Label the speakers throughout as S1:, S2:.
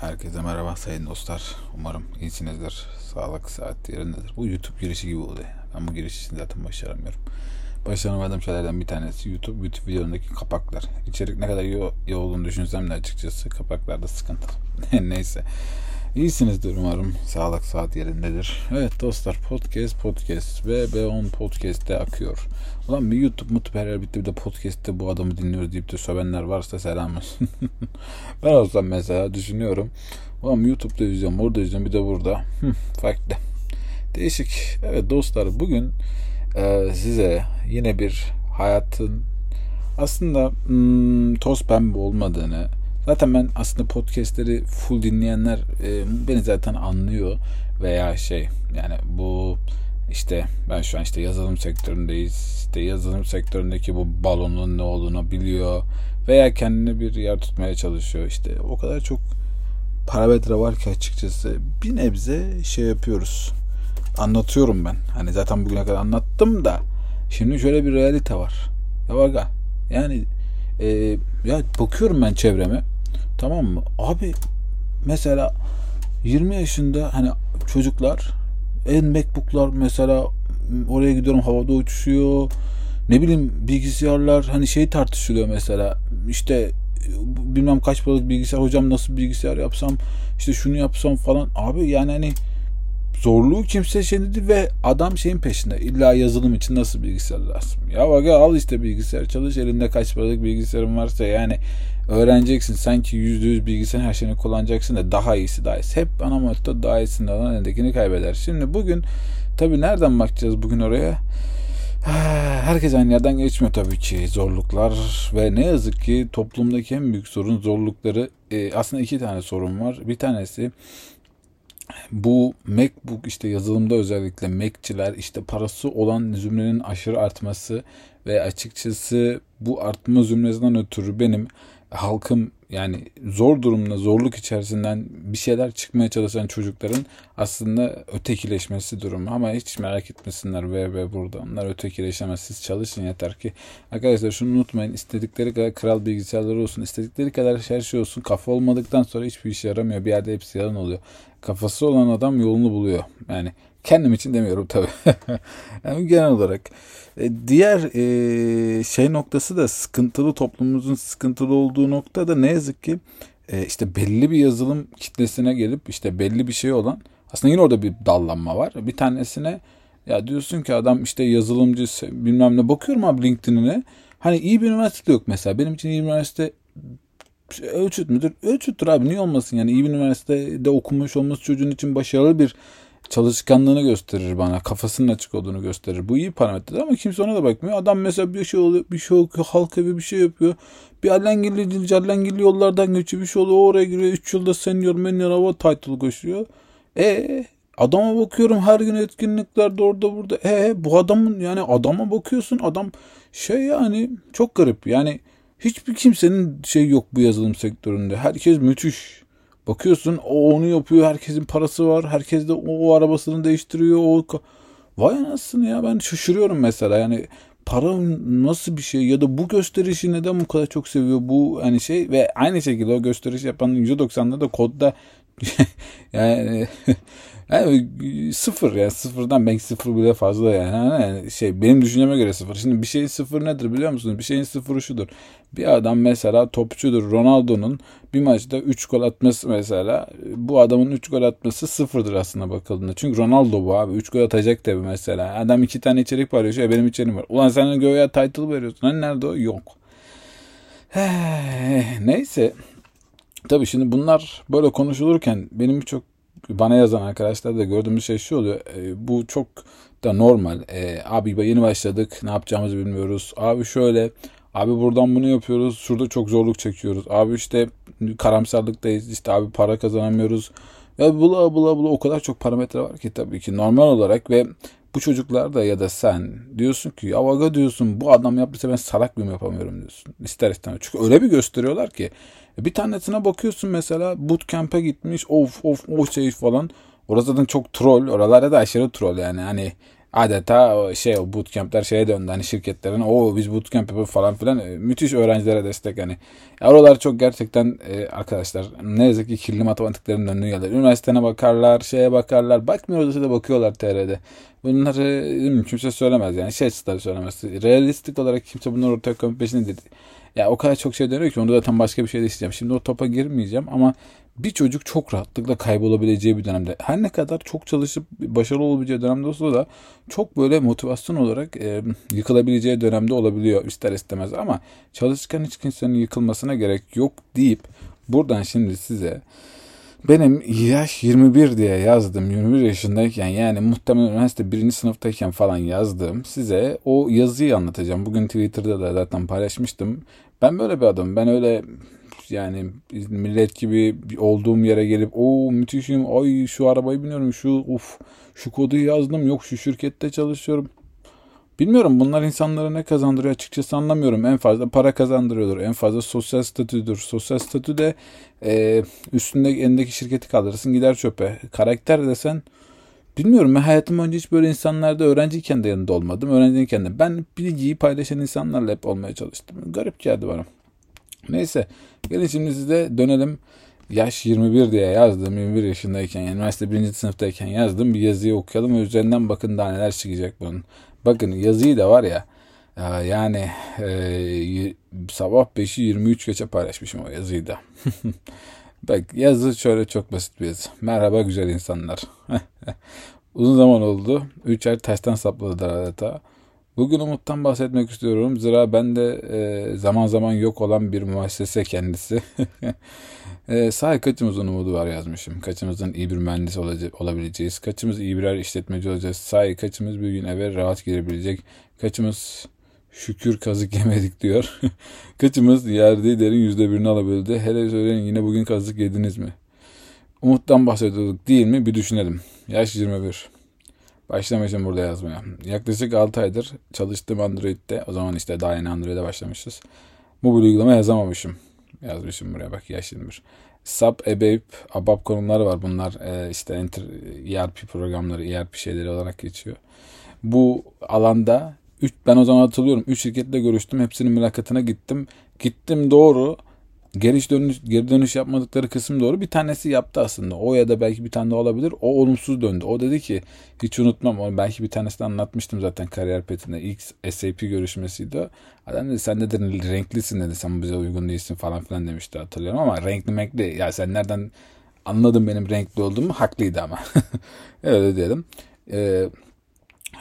S1: Herkese merhaba sayın dostlar. Umarım iyisinizdir. Sağlık saat yerindedir. Bu YouTube girişi gibi oldu. Ben bu giriş için zaten başaramıyorum. Başaramadığım şeylerden bir tanesi YouTube. YouTube videolarındaki kapaklar. İçerik ne kadar iyi, iyi olduğunu düşünsem de açıkçası kapaklarda sıkıntı. Neyse. İyisinizdir umarım. Sağlık saat yerindedir. Evet dostlar podcast podcast ve B10 podcast'te akıyor. Ulan bir YouTube mutlu her bitti bir de podcast'te bu adamı dinliyoruz deyip de sövenler varsa selam olsun. ben olsam mesela düşünüyorum. Ulan YouTube'da izliyorum orada izliyorum bir de burada. farklı. Değişik. Evet dostlar bugün e, size yine bir hayatın aslında hmm, toz pembe olmadığını Zaten ben aslında podcastleri full dinleyenler e, beni zaten anlıyor veya şey yani bu işte ben şu an işte yazılım sektöründeyiz. İşte yazılım sektöründeki bu balonun ne olduğunu biliyor veya kendine bir yer tutmaya çalışıyor. İşte o kadar çok parametre var ki açıkçası bir nebze şey yapıyoruz. Anlatıyorum ben. Hani zaten bugüne kadar anlattım da şimdi şöyle bir realite var. Ya bak yani e, ya bakıyorum ben çevreme tamam mı? Abi mesela 20 yaşında hani çocuklar en MacBook'lar mesela oraya gidiyorum havada uçuşuyor. Ne bileyim bilgisayarlar hani şey tartışılıyor mesela işte bilmem kaç paralık bilgisayar hocam nasıl bilgisayar yapsam işte şunu yapsam falan abi yani hani zorluğu kimse dedi ve adam şeyin peşinde. illa yazılım için nasıl bilgisayar lazım? Ya bak al işte bilgisayar çalış elinde kaç paralık bilgisayarın varsa yani öğreneceksin. Sanki yüzde yüz bilgisayarın her şeyini kullanacaksın da daha iyisi daha iyisi. Hep ana motto daha iyisini alan elindekini kaybeder. Şimdi bugün tabi nereden bakacağız bugün oraya? Herkes aynı yerden geçmiyor tabii ki zorluklar ve ne yazık ki toplumdaki en büyük sorun zorlukları e, aslında iki tane sorun var. Bir tanesi bu MacBook işte yazılımda özellikle Mac'çiler işte parası olan zümrenin aşırı artması ve açıkçası bu artma zümresinden ötürü benim halkım yani zor durumda zorluk içerisinden bir şeyler çıkmaya çalışan çocukların aslında ötekileşmesi durumu. Ama hiç merak etmesinler ve ve burada onlar ötekileşemez. Siz çalışın yeter ki. Arkadaşlar şunu unutmayın. İstedikleri kadar kral bilgisayarları olsun istedikleri kadar her şey olsun kafa olmadıktan sonra hiçbir işe yaramıyor. Bir yerde hepsi yalan oluyor kafası olan adam yolunu buluyor yani kendim için demiyorum tabii yani genel olarak e, diğer e, şey noktası da sıkıntılı toplumumuzun sıkıntılı olduğu nokta da ne yazık ki e, işte belli bir yazılım kitlesine gelip işte belli bir şey olan aslında yine orada bir dallanma var. Bir tanesine ya diyorsun ki adam işte yazılımcı bilmem ne bakıyorum abi LinkedIn'ine. Hani iyi bir üniversite yok mesela. Benim için iyi bir üniversite ölçüt müdür? Ölçüttür abi niye olmasın yani iyi bir üniversitede okumuş olması çocuğun için başarılı bir çalışkanlığını gösterir bana. Kafasının açık olduğunu gösterir. Bu iyi parametre ama kimse ona da bakmıyor. Adam mesela bir şey oluyor, bir şey okuyor, halka bir bir şey yapıyor. Bir allengirli, callengirli yollardan geçiyor. Bir şey oluyor, oraya giriyor. 3 yılda senior, menior, hava title koşuyor. E adama bakıyorum her gün etkinliklerde orada burada. E bu adamın yani adama bakıyorsun adam şey yani çok garip. Yani hiçbir kimsenin şey yok bu yazılım sektöründe. Herkes müthiş. Bakıyorsun o onu yapıyor. Herkesin parası var. Herkes de o, o arabasını değiştiriyor. O Vay anasını ya ben şaşırıyorum mesela. Yani para nasıl bir şey ya da bu gösterişi neden bu kadar çok seviyor bu hani şey ve aynı şekilde o gösteriş yapan %90'da da kodda yani yani sıfır yani sıfırdan belki sıfır bile fazla yani. yani şey benim düşünceme göre sıfır. Şimdi bir şeyin sıfır nedir biliyor musunuz? Bir şeyin sıfırı şudur. Bir adam mesela topçudur. Ronaldo'nun bir maçta 3 gol atması mesela bu adamın 3 gol atması sıfırdır aslında bakıldığında. Çünkü Ronaldo bu abi. 3 gol atacak tabii mesela. Adam 2 tane içerik paylaşıyor. Benim içeriğim var. Ulan sen göğe title veriyorsun. Hani nerede o? Yok. Neyse. Tabii şimdi bunlar böyle konuşulurken benim birçok bana yazan arkadaşlar da gördüğümüz şey şu oluyor. E, bu çok da normal. E, abi yeni başladık. Ne yapacağımızı bilmiyoruz. Abi şöyle. Abi buradan bunu yapıyoruz. Şurada çok zorluk çekiyoruz. Abi işte karamsarlıktayız. İşte abi para kazanamıyoruz. Ya bula bula bula o kadar çok parametre var ki tabii ki normal olarak ve bu çocuklar da ya da sen diyorsun ki ya diyorsun bu adam yaptıysa ben salak mıyım yapamıyorum diyorsun. İster istemez. Çünkü öyle bir gösteriyorlar ki bir tanesine bakıyorsun mesela bootcamp'e gitmiş of of o şey falan. Orası zaten çok troll. Oralarda da aşırı troll yani. Hani adeta şey o bootcamp'ler şeye döndü hani şirketlerin o biz bootcamp yapıyoruz falan filan e, müthiş öğrencilere destek hani. Oralar çok gerçekten e, arkadaşlar ne yazık ki kirli matematiklerin döndüğü yerler. Üniversitene bakarlar, şeye bakarlar. Bakmıyorlar da bakıyorlar TR'de. Bunları kimse söylemez yani. Şey söylemez. Realistik olarak kimse bunları ortaya koyma peşinde. Ya o kadar çok şey dönüyor ki onu zaten başka bir şey de isteyeceğim. Şimdi o topa girmeyeceğim ama bir çocuk çok rahatlıkla kaybolabileceği bir dönemde. Her ne kadar çok çalışıp başarılı olabileceği dönemde olsa da çok böyle motivasyon olarak e, yıkılabileceği dönemde olabiliyor ister istemez. Ama çalışırken hiç kimsenin yıkılmasına gerek yok deyip buradan şimdi size benim yaş 21 diye yazdım 21 yaşındayken yani muhtemelen üniversite birinci sınıftayken falan yazdım size o yazıyı anlatacağım. Bugün Twitter'da da zaten paylaşmıştım. Ben böyle bir adamım. Ben öyle yani millet gibi olduğum yere gelip o müthişim ay şu arabayı biniyorum şu uf şu kodu yazdım yok şu şirkette çalışıyorum. Bilmiyorum bunlar insanlara ne kazandırıyor açıkçası anlamıyorum. En fazla para kazandırıyordur. En fazla sosyal statüdür. Sosyal statü de e, üstünde elindeki şirketi kaldırırsın gider çöpe. Karakter desen bilmiyorum ben hayatım önce hiç böyle insanlarda öğrenciyken de yanında olmadım. Öğrenciyken de ben bilgiyi paylaşan insanlarla hep olmaya çalıştım. Garip geldi bana. Neyse gelin şimdi size dönelim. Yaş 21 diye yazdım. 21 yaşındayken yani üniversite 1. sınıftayken yazdım. Bir yazıyı okuyalım ve üzerinden bakın daha neler çıkacak bunun. Bakın yazıyı da var ya yani e, sabah 5'i 23 geçe paylaşmışım o yazıyı da. Bak yazı şöyle çok basit bir yazı. Merhaba güzel insanlar. Uzun zaman oldu. 3 ay tersten sapladılar adeta. Bugün Umut'tan bahsetmek istiyorum. Zira ben de e, zaman zaman yok olan bir müessese kendisi. e, sahi kaçımızın umudu var yazmışım. Kaçımızın iyi bir mühendis olabileceğiz. Kaçımız iyi birer işletmeci olacağız. Sahi kaçımız bir gün eve rahat girebilecek. Kaçımız şükür kazık yemedik diyor. kaçımız yerde derin yüzde birini alabildi. Hele söyleyin yine bugün kazık yediniz mi? Umut'tan bahsediyorduk değil mi? Bir düşünelim. Yaş 21. Başlamışım burada yazmaya. Yaklaşık 6 aydır çalıştığım Android'de. O zaman işte daha yeni Android'e başlamışız. Mobil uygulama yazamamışım. Yazmışım buraya bak yaş 21. SAP, EBAP, ABAP konuları var. Bunlar e, işte enter, ERP programları, ERP şeyleri olarak geçiyor. Bu alanda üç, ben o zaman hatırlıyorum 3 şirketle görüştüm. Hepsinin mülakatına gittim. Gittim doğru geri dönüş, geri dönüş yapmadıkları kısım doğru. Bir tanesi yaptı aslında. O ya da belki bir tane de olabilir. O olumsuz döndü. O dedi ki hiç unutmam. Onu belki bir tanesini anlatmıştım zaten kariyer petinde. İlk SAP görüşmesiydi. Adam dedi sen de renklisin dedi. Sen bize uygun değilsin falan filan demişti hatırlıyorum ama renkli renkli. Ya sen nereden anladın benim renkli olduğumu? Haklıydı ama. Öyle diyelim. Ee,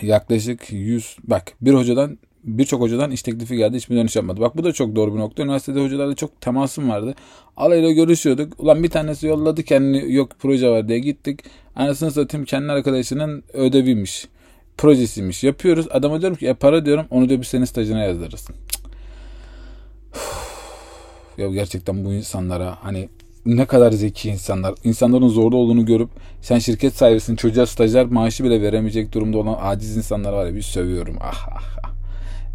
S1: yaklaşık 100 bak bir hocadan birçok hocadan iş teklifi geldi. Hiçbir dönüş yapmadı. Bak bu da çok doğru bir nokta. Üniversitede hocalarla çok temasım vardı. Alayla görüşüyorduk. Ulan bir tanesi yolladı kendini yok proje var diye gittik. Anasını satayım kendi arkadaşının ödeviymiş. Projesiymiş. Yapıyoruz. Adama diyorum ki e para diyorum onu da bir senin stajına yazdırırız. ya gerçekten bu insanlara hani ne kadar zeki insanlar. İnsanların zorlu olduğunu görüp sen şirket sahibisin çocuğa stajyer maaşı bile veremeyecek durumda olan aciz insanlar var ya bir sövüyorum. Ah ah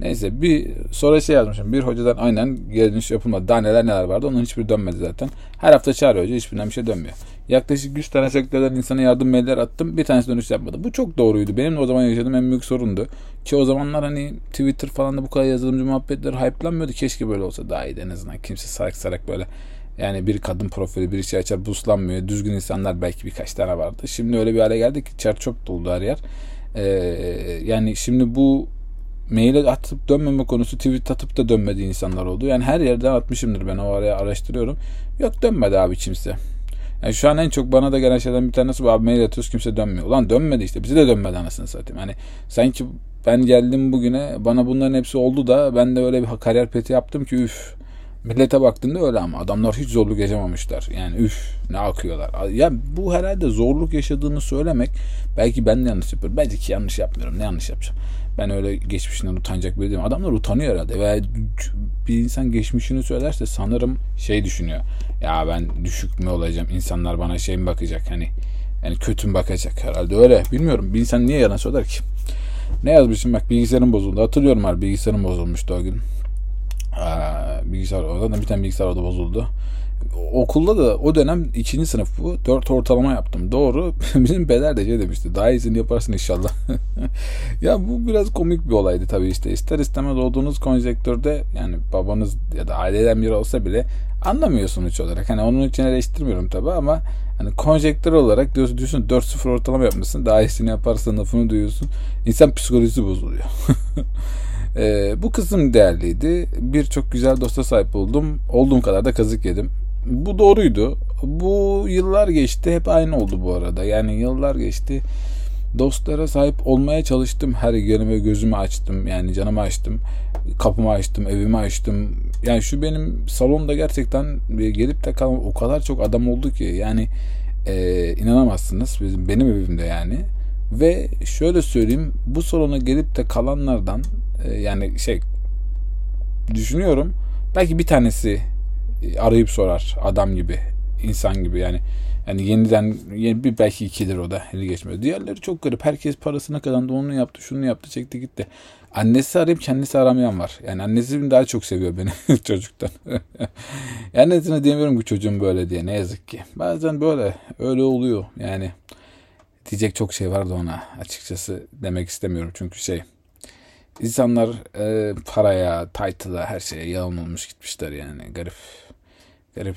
S1: Neyse bir sonra şey yazmışım. Bir hocadan aynen geri dönüş yapılmadı. Daha neler neler vardı. Onun hiçbir dönmedi zaten. Her hafta çağırıyor hoca. Hiçbirinden bir şey dönmüyor. Yaklaşık 100 tane sektörden insana yardım mailler attım. Bir tanesi dönüş yapmadı. Bu çok doğruydu. Benim de o zaman yaşadığım en büyük sorundu. Ki o zamanlar hani Twitter falan da bu kadar yazılımcı muhabbetleri hype'lanmıyordu. Keşke böyle olsa daha iyiydi en azından. Kimse sarak sarak böyle yani bir kadın profili bir şey açar buslanmıyor. Düzgün insanlar belki birkaç tane vardı. Şimdi öyle bir hale geldik ki çer çöp doldu her yer. Ee, yani şimdi bu maile atıp dönmeme konusu tweet atıp da dönmediği insanlar oldu. Yani her yerden atmışımdır ben o araya araştırıyorum. Yok dönmedi abi kimse. Yani şu an en çok bana da gelen şeylerden bir tanesi bu abi mail atıyoruz kimse dönmüyor. Ulan dönmedi işte bize de dönmedi anasını satayım. Hani sanki ben geldim bugüne bana bunların hepsi oldu da ben de öyle bir kariyer peti yaptım ki üf. Millete baktığında öyle ama adamlar hiç zorluk yaşamamışlar. Yani üf ne akıyorlar. Ya bu herhalde zorluk yaşadığını söylemek belki ben de yanlış yapıyorum. Belki yanlış yapmıyorum. Ne yanlış yapacağım? Ben öyle geçmişinden utanacak biri değilim. Adamlar utanıyor herhalde. Veya bir insan geçmişini söylerse sanırım şey düşünüyor. Ya ben düşük mü olacağım? İnsanlar bana şey mi bakacak? Hani yani kötü mü bakacak herhalde öyle. Bilmiyorum. Bir insan niye yalan söyler ki? Ne yazmışım bak bilgisayarım bozuldu. Hatırlıyorum abi bilgisayarım bozulmuştu o gün. Aa, bilgisayar orada bir tane bilgisayar orada bozuldu. Okulda da o dönem ikinci sınıf bu. Dört ortalama yaptım. Doğru. Bizim peder de şey demişti. Daha iyisini yaparsın inşallah. ya bu biraz komik bir olaydı tabii işte. İster istemez olduğunuz konjektörde yani babanız ya da aileden biri olsa bile anlamıyor sonuç olarak. Hani onun için eleştirmiyorum tabii ama hani konjektör olarak diyorsun, diyorsun 4-0 ortalama yapmışsın. Daha iyisini yaparsın lafını duyuyorsun. İnsan psikolojisi bozuluyor. Ee, bu kısım değerliydi. Birçok güzel dosta sahip oldum. Olduğum kadar da kazık yedim. Bu doğruydu. Bu yıllar geçti. Hep aynı oldu bu arada. Yani yıllar geçti. Dostlara sahip olmaya çalıştım. Her yerime gözümü açtım. Yani canımı açtım. Kapımı açtım. Evimi açtım. Yani şu benim salonda gerçekten gelip de kalan o kadar çok adam oldu ki. Yani e, inanamazsınız. Bizim, benim evimde yani. Ve şöyle söyleyeyim. Bu salona gelip de kalanlardan e, yani şey düşünüyorum. Belki bir tanesi arayıp sorar adam gibi, insan gibi yani. Yani yeniden yeni bir belki ikidir o da eli geçmiyor. Diğerleri çok garip. Herkes parasına kazandı, onu yaptı, şunu yaptı, çekti gitti. Annesi arayıp kendisi aramayan var. Yani annesi daha çok seviyor beni çocuktan. yani nesine diyemiyorum ki çocuğum böyle diye ne yazık ki. Bazen böyle öyle oluyor yani. Diyecek çok şey vardı ona açıkçası demek istemiyorum çünkü şey İnsanlar e, paraya, title'a, her şeye yağın olmuş gitmişler yani. Garip. Garip.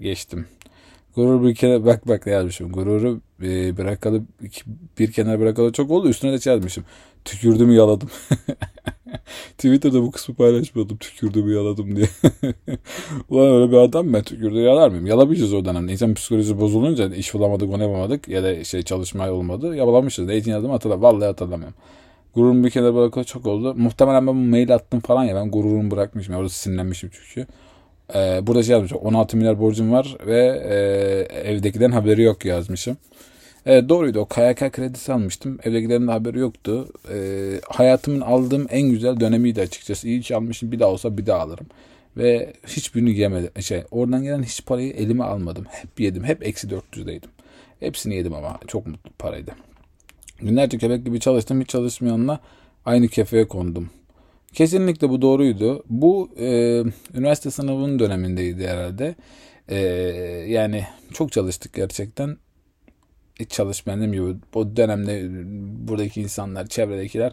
S1: Geçtim. Gurur bir kere bak bak ne yazmışım. Gururu e, bırakalı bir kenar bırakalı çok oldu. Üstüne de şey yazmışım. Tükürdüm yaladım. Twitter'da bu kısmı paylaşmadım. Tükürdüm yaladım diye. Ulan öyle bir adam ben tükürdü yalar mıyım? Yalamışız o dönemde. İnsan psikolojisi bozulunca iş bulamadık onu yapamadık ya da şey çalışma olmadı. Yalamışız. Ne için yazdım hatırlamıyorum. Vallahi hatırlamıyorum. Gururumu bir kenara bırakalı çok oldu. Muhtemelen ben bu mail attım falan ya ben gururumu bırakmışım. Orada sinirlenmişim çünkü. Ee, burada şey yazmışım 16 milyar borcum var ve e, evdekilerin haberi yok yazmışım. Evet doğruydu o KYK kredisi almıştım. Evdekilerin de haberi yoktu. Ee, hayatımın aldığım en güzel dönemiydi açıkçası. İyi almışım bir daha olsa bir daha alırım. Ve hiçbirini yemedim. Şey, oradan gelen hiç parayı elime almadım. Hep yedim. Hep eksi 400'deydim. Hepsini yedim ama çok mutlu paraydı. Günlerce köpek gibi çalıştım. Hiç çalışmayanla aynı kefeye kondum. Kesinlikle bu doğruydu. Bu e, üniversite sınavının dönemindeydi herhalde. E, yani çok çalıştık gerçekten. Hiç çalışmayan gibi o dönemde buradaki insanlar, çevredekiler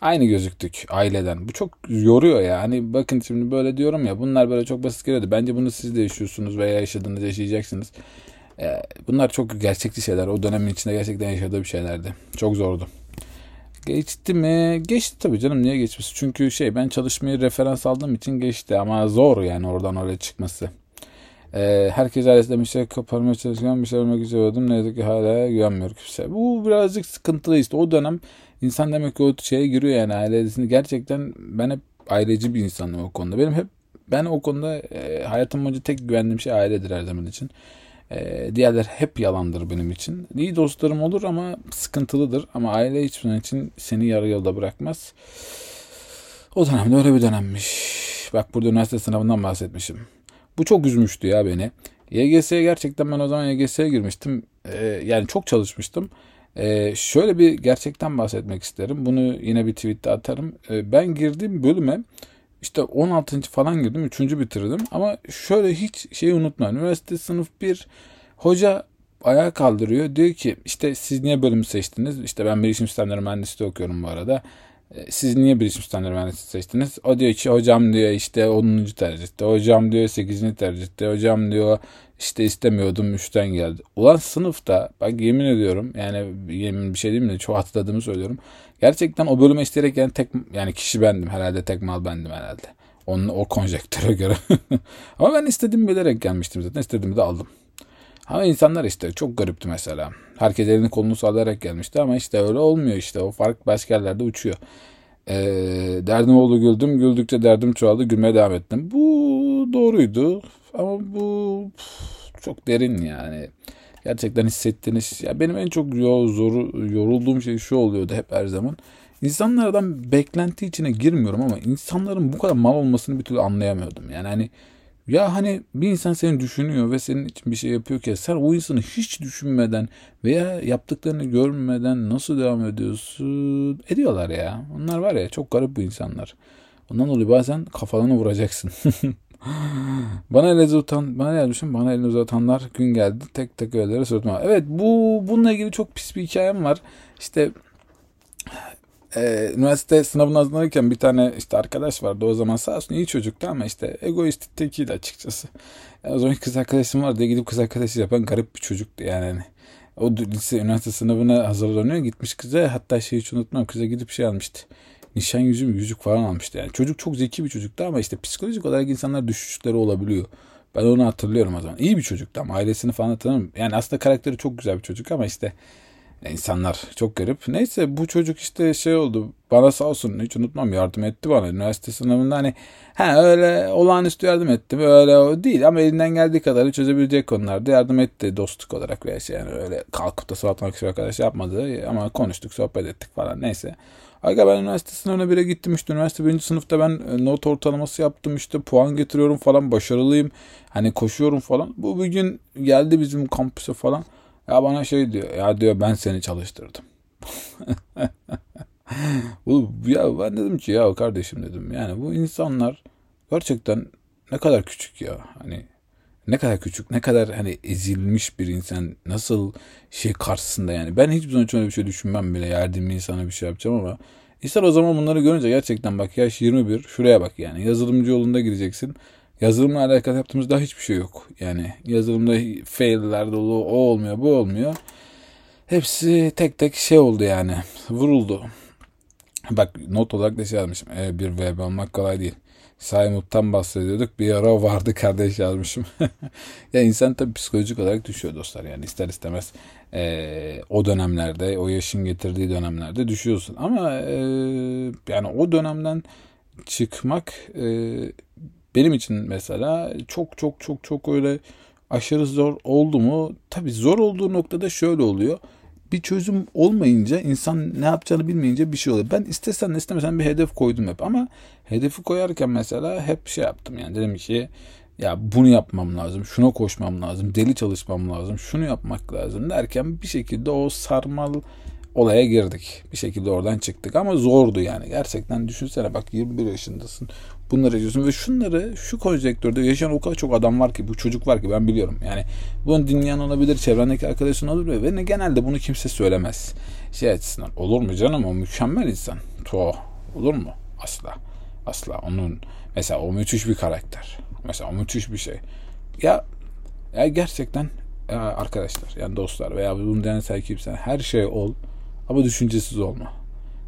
S1: aynı gözüktük aileden. Bu çok yoruyor ya. Hani bakın şimdi böyle diyorum ya bunlar böyle çok basit geliyordu. Bence bunu siz de yaşıyorsunuz veya yaşadığınız yaşayacaksınız. Ee, bunlar çok gerçekçi şeyler. O dönemin içinde gerçekten yaşadığı bir şeylerdi. Çok zordu. Geçti mi? Geçti tabii canım. Niye geçmiş? Çünkü şey ben çalışmayı referans aldığım için geçti. Ama zor yani oradan oraya çıkması. Ee, herkes ailesinde bir şey koparmaya çalışan bir şey olmak istiyordum. Ne yazık ki hala güvenmiyor kimse. Bu birazcık sıkıntılı işte. O dönem insan demek ki o şeye giriyor yani ailesini. Gerçekten ben hep aileci bir insanım o konuda. Benim hep ben o konuda e, hayatım boyunca tek güvendiğim şey ailedir her zaman için. E, diğerler hep yalandır benim için. İyi dostlarım olur ama sıkıntılıdır. Ama aile hiçbir için seni yarı yolda bırakmaz. O dönemde öyle bir dönemmiş. Bak burada üniversite sınavından bahsetmişim. Bu çok üzmüştü ya beni. YGS'ye gerçekten ben o zaman YGS'ye girmiştim. Ee, yani çok çalışmıştım. Ee, şöyle bir gerçekten bahsetmek isterim. Bunu yine bir tweette atarım. Ee, ben girdiğim bölüme işte 16. falan girdim. 3. bitirdim. Ama şöyle hiç şeyi unutmayın. Üniversite sınıf 1 hoca ayağa kaldırıyor. Diyor ki işte siz niye bölümü seçtiniz? İşte ben bilişim sistemleri mühendisliği okuyorum bu arada. E, siz niye bilişim sistemleri mühendisliği seçtiniz? O diyor ki hocam diyor işte 10. tercihte. Hocam diyor 8. tercihte. Hocam diyor işte istemiyordum 3'ten geldi. Ulan sınıfta bak yemin ediyorum yani yemin bir şey değil mi çok hatırladığımı söylüyorum. Gerçekten o bölüme isteyerek yani tek yani kişi bendim herhalde tek mal bendim herhalde. Onun o konjektüre göre. Ama ben istediğimi bilerek gelmiştim zaten. İstediğimi de aldım. Ama insanlar işte çok garipti mesela. Herkes elini kolunu sallayarak gelmişti ama işte öyle olmuyor işte. O fark başka yerlerde uçuyor. Ee, derdim oldu güldüm. Güldükçe derdim çoğaldı. Gülmeye devam ettim. Bu doğruydu. Ama bu çok derin yani. Gerçekten hissettiğiniz. Ya benim en çok zor, yorulduğum şey şu oluyordu hep her zaman. İnsanlardan beklenti içine girmiyorum ama insanların bu kadar mal olmasını bir türlü anlayamıyordum. Yani hani ya hani bir insan seni düşünüyor ve senin için bir şey yapıyor ki sen o insanı hiç düşünmeden veya yaptıklarını görmeden nasıl devam ediyorsun? Ediyorlar ya. Onlar var ya çok garip bu insanlar. Ondan dolayı bazen kafalarını vuracaksın. bana el uzatan, bana yazmışım. Bana el uzatanlar gün geldi. Tek tek öylere sırtma. Evet bu bununla ilgili çok pis bir hikayem var. İşte e, üniversite sınavına hazırlanırken bir tane işte arkadaş vardı o zaman sağ olsun iyi çocuktu ama işte egoist tekiydi açıkçası. Yani o zaman kız arkadaşım vardı gidip kız arkadaşı yapan garip bir çocuktu yani. Hani o lise üniversite sınavına hazırlanıyor gitmiş kıza hatta şeyi hiç unutmam kıza gidip şey almıştı. Nişan yüzü mü yüzük falan almıştı yani. Çocuk çok zeki bir çocuktu ama işte psikolojik olarak insanlar düşüşleri olabiliyor. Ben onu hatırlıyorum o zaman. İyi bir çocuktu ama ailesini falan hatırlamıyorum. Yani aslında karakteri çok güzel bir çocuk ama işte insanlar çok garip. Neyse bu çocuk işte şey oldu. Bana sağ olsun hiç unutmam yardım etti bana. Üniversite sınavında hani ha öyle olağanüstü yardım etti. Öyle o değil ama elinden geldiği kadarı çözebilecek konularda yardım etti dostluk olarak veya şey yani öyle kalkıp da sıvatmak için arkadaş yapmadı ama konuştuk sohbet ettik falan neyse. Aga ben üniversite sınavına bire gittim işte üniversite birinci sınıfta ben e, not ortalaması yaptım işte puan getiriyorum falan başarılıyım. Hani koşuyorum falan. Bu bir gün geldi bizim kampüse falan. Ya bana şey diyor. Ya diyor ben seni çalıştırdım. ya ben dedim ki ya kardeşim dedim. Yani bu insanlar gerçekten ne kadar küçük ya. Hani ne kadar küçük, ne kadar hani ezilmiş bir insan nasıl şey karşısında yani. Ben hiçbir zaman öyle bir şey düşünmem bile yardım insana bir şey yapacağım ama insan o zaman bunları görünce gerçekten bak yaş 21 şuraya bak yani yazılımcı yolunda gideceksin. Yazılımla alakalı yaptığımız daha hiçbir şey yok. Yani yazılımda failler dolu o olmuyor bu olmuyor. Hepsi tek tek şey oldu yani vuruldu. Bak not olarak da şey yazmışım. E, bir VB olmak kolay değil. Saymut'tan bahsediyorduk. Bir ara vardı kardeş yazmışım. ya insan tabii psikolojik olarak düşüyor dostlar. Yani ister istemez e, o dönemlerde, o yaşın getirdiği dönemlerde düşüyorsun. Ama e, yani o dönemden çıkmak e, benim için mesela çok çok çok çok öyle aşırı zor oldu mu? Tabii zor olduğu noktada şöyle oluyor. Bir çözüm olmayınca insan ne yapacağını bilmeyince bir şey oluyor. Ben istesen istemesen bir hedef koydum hep ama hedefi koyarken mesela hep şey yaptım yani dedim ki ya bunu yapmam lazım, şuna koşmam lazım, deli çalışmam lazım, şunu yapmak lazım derken bir şekilde o sarmal olaya girdik. Bir şekilde oradan çıktık ama zordu yani. Gerçekten düşünsene bak 21 yaşındasın. Bunları yaşıyorsun ve şunları şu konjektörde yaşayan o kadar çok adam var ki bu çocuk var ki ben biliyorum. Yani bunu dinleyen olabilir, çevrendeki arkadaşın olabilir ve ne genelde bunu kimse söylemez. Şey açısından olur mu canım o mükemmel insan. To olur mu? Asla. Asla. Onun mesela o müthiş bir karakter. Mesela o müthiş bir şey. Ya ya gerçekten ya arkadaşlar yani dostlar veya bunu deneysel kimsen her şey ol ama düşüncesiz olma.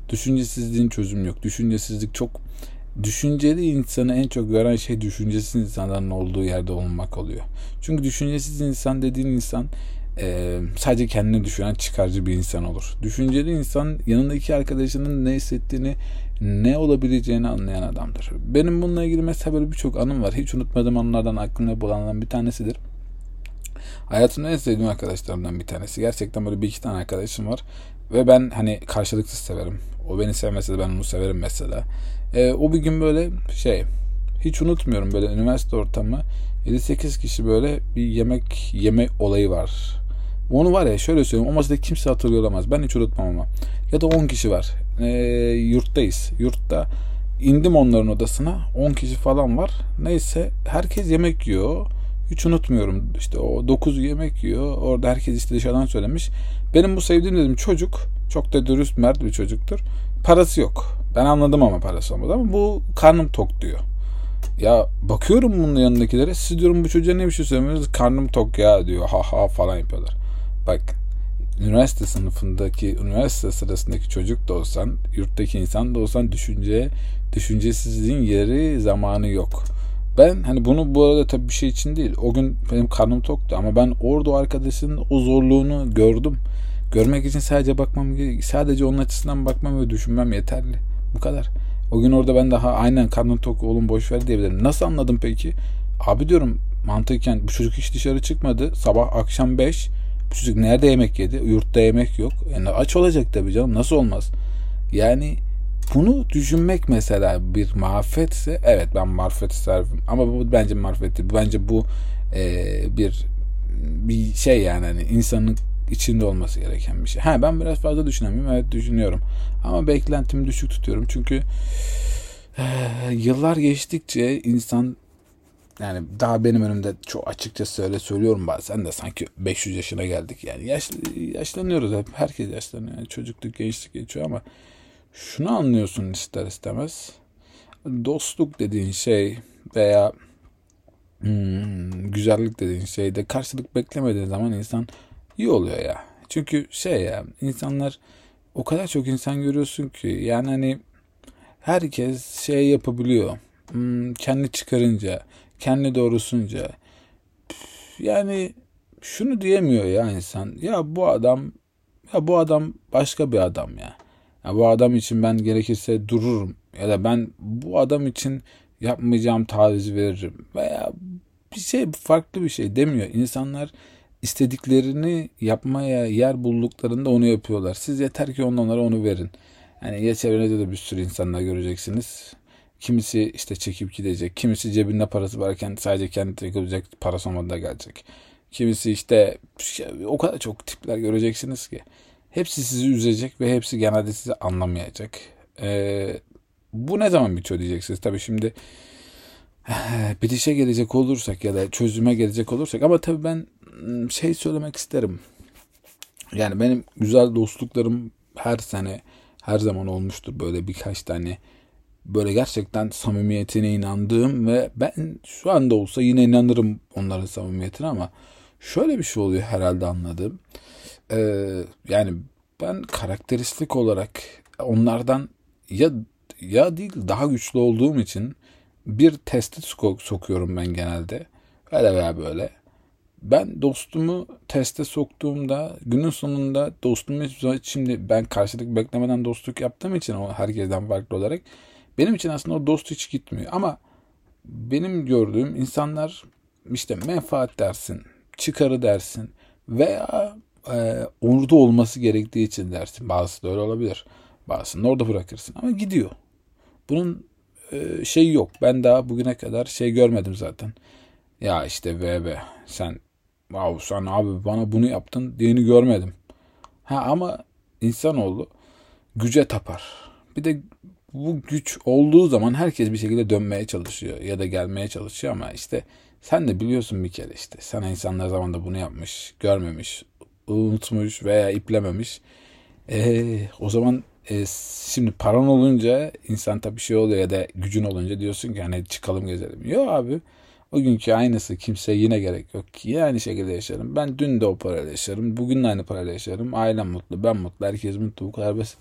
S1: Düşüncesizliğin çözüm yok. Düşüncesizlik çok düşünceli insanı en çok gören şey düşüncesiz insanların olduğu yerde olmak oluyor. Çünkü düşüncesiz insan dediğin insan e, sadece kendini düşünen çıkarcı bir insan olur. Düşünceli insan yanındaki arkadaşının ne hissettiğini ne olabileceğini anlayan adamdır. Benim bununla ilgili mesela böyle birçok anım var. Hiç unutmadığım anlardan aklımda bulanlardan bir tanesidir. Hayatımda en sevdiğim arkadaşlarımdan bir tanesi. Gerçekten böyle bir iki tane arkadaşım var. Ve ben hani karşılıksız severim. O beni sevmese de ben onu severim mesela. E, o bir gün böyle şey hiç unutmuyorum böyle üniversite ortamı 7-8 kişi böyle bir yemek yeme olayı var. Onu var ya şöyle söyleyeyim o masada kimse hatırlıyor olamaz. Ben hiç unutmam ama. Ya da 10 kişi var. E, yurttayız. Yurtta indim onların odasına. 10 kişi falan var. Neyse herkes yemek yiyor. Hiç unutmuyorum. İşte o 9 yemek yiyor. Orada herkes işte dışarıdan söylemiş. Benim bu sevdiğim dedim çocuk çok da dürüst mert bir çocuktur. Parası yok. Ben anladım ama parası olmadı ama bu karnım tok diyor. Ya bakıyorum bunun yanındakilere siz diyorum bu çocuğa ne bir şey söylemiyorsunuz karnım tok ya diyor ha ha falan yapıyorlar. Bak üniversite sınıfındaki üniversite sırasındaki çocuk da olsan yurttaki insan da olsan düşünce düşüncesizliğin yeri zamanı yok. Ben hani bunu bu arada tabii bir şey için değil. O gün benim karnım toktu ama ben orada o arkadaşın o zorluğunu gördüm. Görmek için sadece bakmam sadece onun açısından bakmam ve düşünmem yeterli. Bu kadar. O gün orada ben daha aynen karnım tok oğlum boş ver diyebilirim. Nasıl anladım peki? Abi diyorum mantıken bu çocuk hiç dışarı çıkmadı. Sabah akşam 5. Bu çocuk nerede yemek yedi? Yurtta yemek yok. Yani aç olacak tabii canım. Nasıl olmaz? Yani bunu düşünmek mesela bir marifetse evet ben marifet isterim ama bu bence marifet değil. Bence bu e, bir bir şey yani hani insanın içinde olması gereken bir şey. Ha ben biraz fazla düşünemiyorum. Evet düşünüyorum. Ama beklentimi düşük tutuyorum. Çünkü e, yıllar geçtikçe insan yani daha benim önümde çok açıkça öyle söylüyorum bazen de sanki 500 yaşına geldik. Yani yaş, yaşlanıyoruz hep. Herkes yaşlanıyor. Yani çocukluk, gençlik geçiyor ama şunu anlıyorsun ister istemez. Dostluk dediğin şey veya hmm, güzellik dediğin şeyde karşılık beklemediğin zaman insan iyi oluyor ya. Çünkü şey ya insanlar o kadar çok insan görüyorsun ki yani hani herkes şey yapabiliyor. Hmm, kendi çıkarınca, kendi doğrusunca yani şunu diyemiyor ya insan. Ya bu adam ya bu adam başka bir adam ya. Ya bu adam için ben gerekirse dururum ya da ben bu adam için yapmayacağım taviz veririm veya bir şey farklı bir şey demiyor. İnsanlar istediklerini yapmaya yer bulduklarında onu yapıyorlar. Siz yeter ki onlara onu verin. Yani ya çevrenizde de bir sürü insanlar göreceksiniz. Kimisi işte çekip gidecek. Kimisi cebinde parası varken sadece kendi takılacak parası olmadan gelecek. Kimisi işte o kadar çok tipler göreceksiniz ki. Hepsi sizi üzecek ve hepsi genelde sizi anlamayacak. Ee, bu ne zaman bitiyor diyeceksiniz. Tabii şimdi bitişe gelecek olursak ya da çözüme gelecek olursak ama tabii ben ıı, şey söylemek isterim. Yani benim güzel dostluklarım her sene her zaman olmuştur böyle birkaç tane böyle gerçekten samimiyetine inandığım ve ben şu anda olsa yine inanırım onların samimiyetine ama şöyle bir şey oluyor herhalde anladığım. Ee, yani ben karakteristik olarak onlardan ya ya değil daha güçlü olduğum için bir testi sokuyorum ben genelde. Öyle veya böyle. Ben dostumu teste soktuğumda günün sonunda dostumu şimdi ben karşılık beklemeden dostluk yaptığım için o herkesten farklı olarak benim için aslında o dost hiç gitmiyor. Ama benim gördüğüm insanlar işte menfaat dersin, çıkarı dersin veya e, orada olması gerektiği için dersin. Bazısı da öyle olabilir. Bazısını orada bırakırsın ama gidiyor. Bunun e, şeyi yok. Ben daha bugüne kadar şey görmedim zaten. Ya işte VB sen wow sen abi bana bunu yaptın diyeni görmedim. Ha ama insanoğlu güce tapar. Bir de bu güç olduğu zaman herkes bir şekilde dönmeye çalışıyor ya da gelmeye çalışıyor ama işte sen de biliyorsun bir kere işte sana insanlar zamanında bunu yapmış, görmemiş, unutmuş veya iplememiş. Ee, o zaman e, şimdi paran olunca insan tabii şey oluyor ya da gücün olunca diyorsun ki hani çıkalım gezelim. Yok abi o günkü aynısı kimseye yine gerek yok ki. Aynı şekilde yaşarım. Ben dün de o parayla yaşarım. Bugün de aynı parayla yaşarım. Ailem mutlu, ben mutlu, herkes mutlu. Bu kadar basit.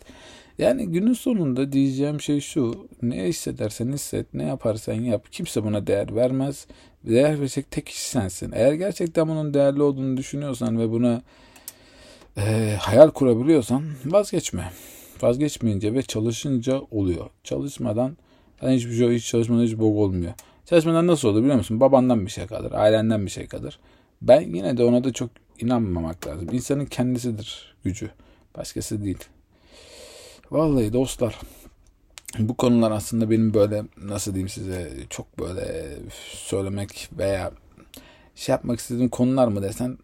S1: Yani günün sonunda diyeceğim şey şu. Ne hissedersen hisset, ne yaparsan yap. Kimse buna değer vermez. Değer verecek tek kişi sensin. Eğer gerçekten bunun değerli olduğunu düşünüyorsan ve buna e, hayal kurabiliyorsan vazgeçme. Vazgeçmeyince ve çalışınca oluyor. Çalışmadan yani hiçbir şey hiç çalışmadan hiç bok olmuyor. Çalışmadan nasıl olur biliyor musun? Babandan bir şey kalır, ailenden bir şey kalır. Ben yine de ona da çok inanmamak lazım. İnsanın kendisidir gücü. Başkası değil. Vallahi dostlar bu konular aslında benim böyle nasıl diyeyim size çok böyle söylemek veya şey yapmak istediğim konular mı desen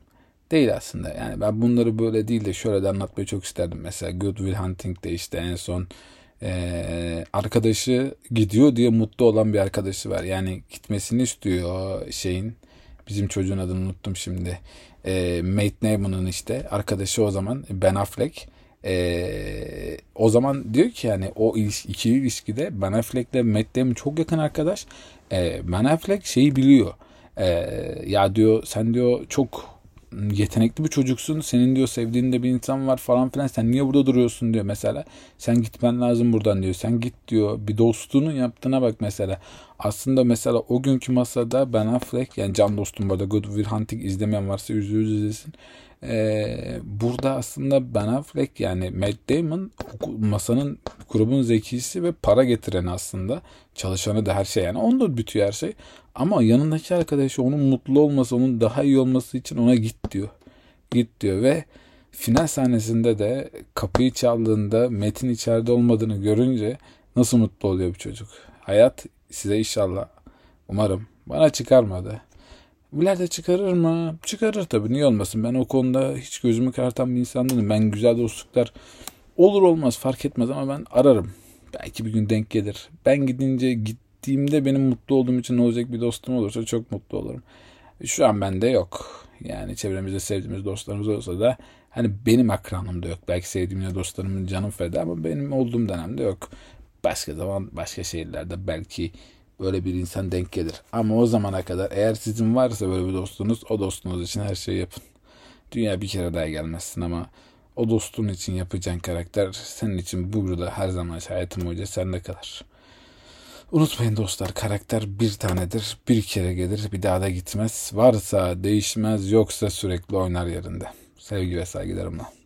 S1: değil aslında. Yani ben bunları böyle değil de şöyle de anlatmayı çok isterdim. Mesela Good Will Hunting'de işte en son e, arkadaşı gidiyor diye mutlu olan bir arkadaşı var. Yani gitmesini istiyor şeyin. Bizim çocuğun adını unuttum şimdi. E, Matt Damon'ın işte arkadaşı o zaman Ben Affleck. E, o zaman diyor ki yani o ilişki, ikili ilişkide Ben Affleck ile Matt Damon çok yakın arkadaş. E, Ben Affleck şeyi biliyor. E, ya diyor sen diyor çok yetenekli bir çocuksun. Senin diyor sevdiğin de bir insan var falan filan. Sen niye burada duruyorsun diyor mesela. Sen gitmen lazım buradan diyor. Sen git diyor. Bir dostluğunun yaptığına bak mesela. Aslında mesela o günkü masada Ben Affleck yani can dostum burada Good Will Hunting izlemeyen varsa yüzde yüz izlesin. Ee, burada aslında Ben Affleck yani Matt Damon masanın grubun zekisi ve para getiren aslında. Çalışanı da her şey yani. Onda bitiyor her şey. Ama yanındaki arkadaşı onun mutlu olması onun daha iyi olması için ona git diyor. Git diyor ve final sahnesinde de kapıyı çaldığında Metin içeride olmadığını görünce nasıl mutlu oluyor bu çocuk? Hayat size inşallah umarım bana çıkarmadı İleride çıkarır mı? Çıkarır tabii. Niye olmasın? Ben o konuda hiç gözümü kartan bir insan değilim. Ben güzel dostluklar olur olmaz fark etmez ama ben ararım. Belki bir gün denk gelir. Ben gidince git gittiğimde benim mutlu olduğum için olacak bir dostum olursa çok mutlu olurum. Şu an bende yok. Yani çevremizde sevdiğimiz dostlarımız olsa da hani benim akranımda yok. Belki sevdiğim dostlarımın canım feda ama benim olduğum dönemde yok. Başka zaman başka şehirlerde belki böyle bir insan denk gelir. Ama o zamana kadar eğer sizin varsa böyle bir dostunuz o dostunuz için her şeyi yapın. Dünya bir kere daha gelmezsin ama o dostun için yapacağın karakter senin için burada her zaman hayatın boyunca sende kalır. Unutmayın dostlar karakter bir tanedir. Bir kere gelir bir daha da gitmez. Varsa değişmez yoksa sürekli oynar yerinde. Sevgi ve saygılarımla.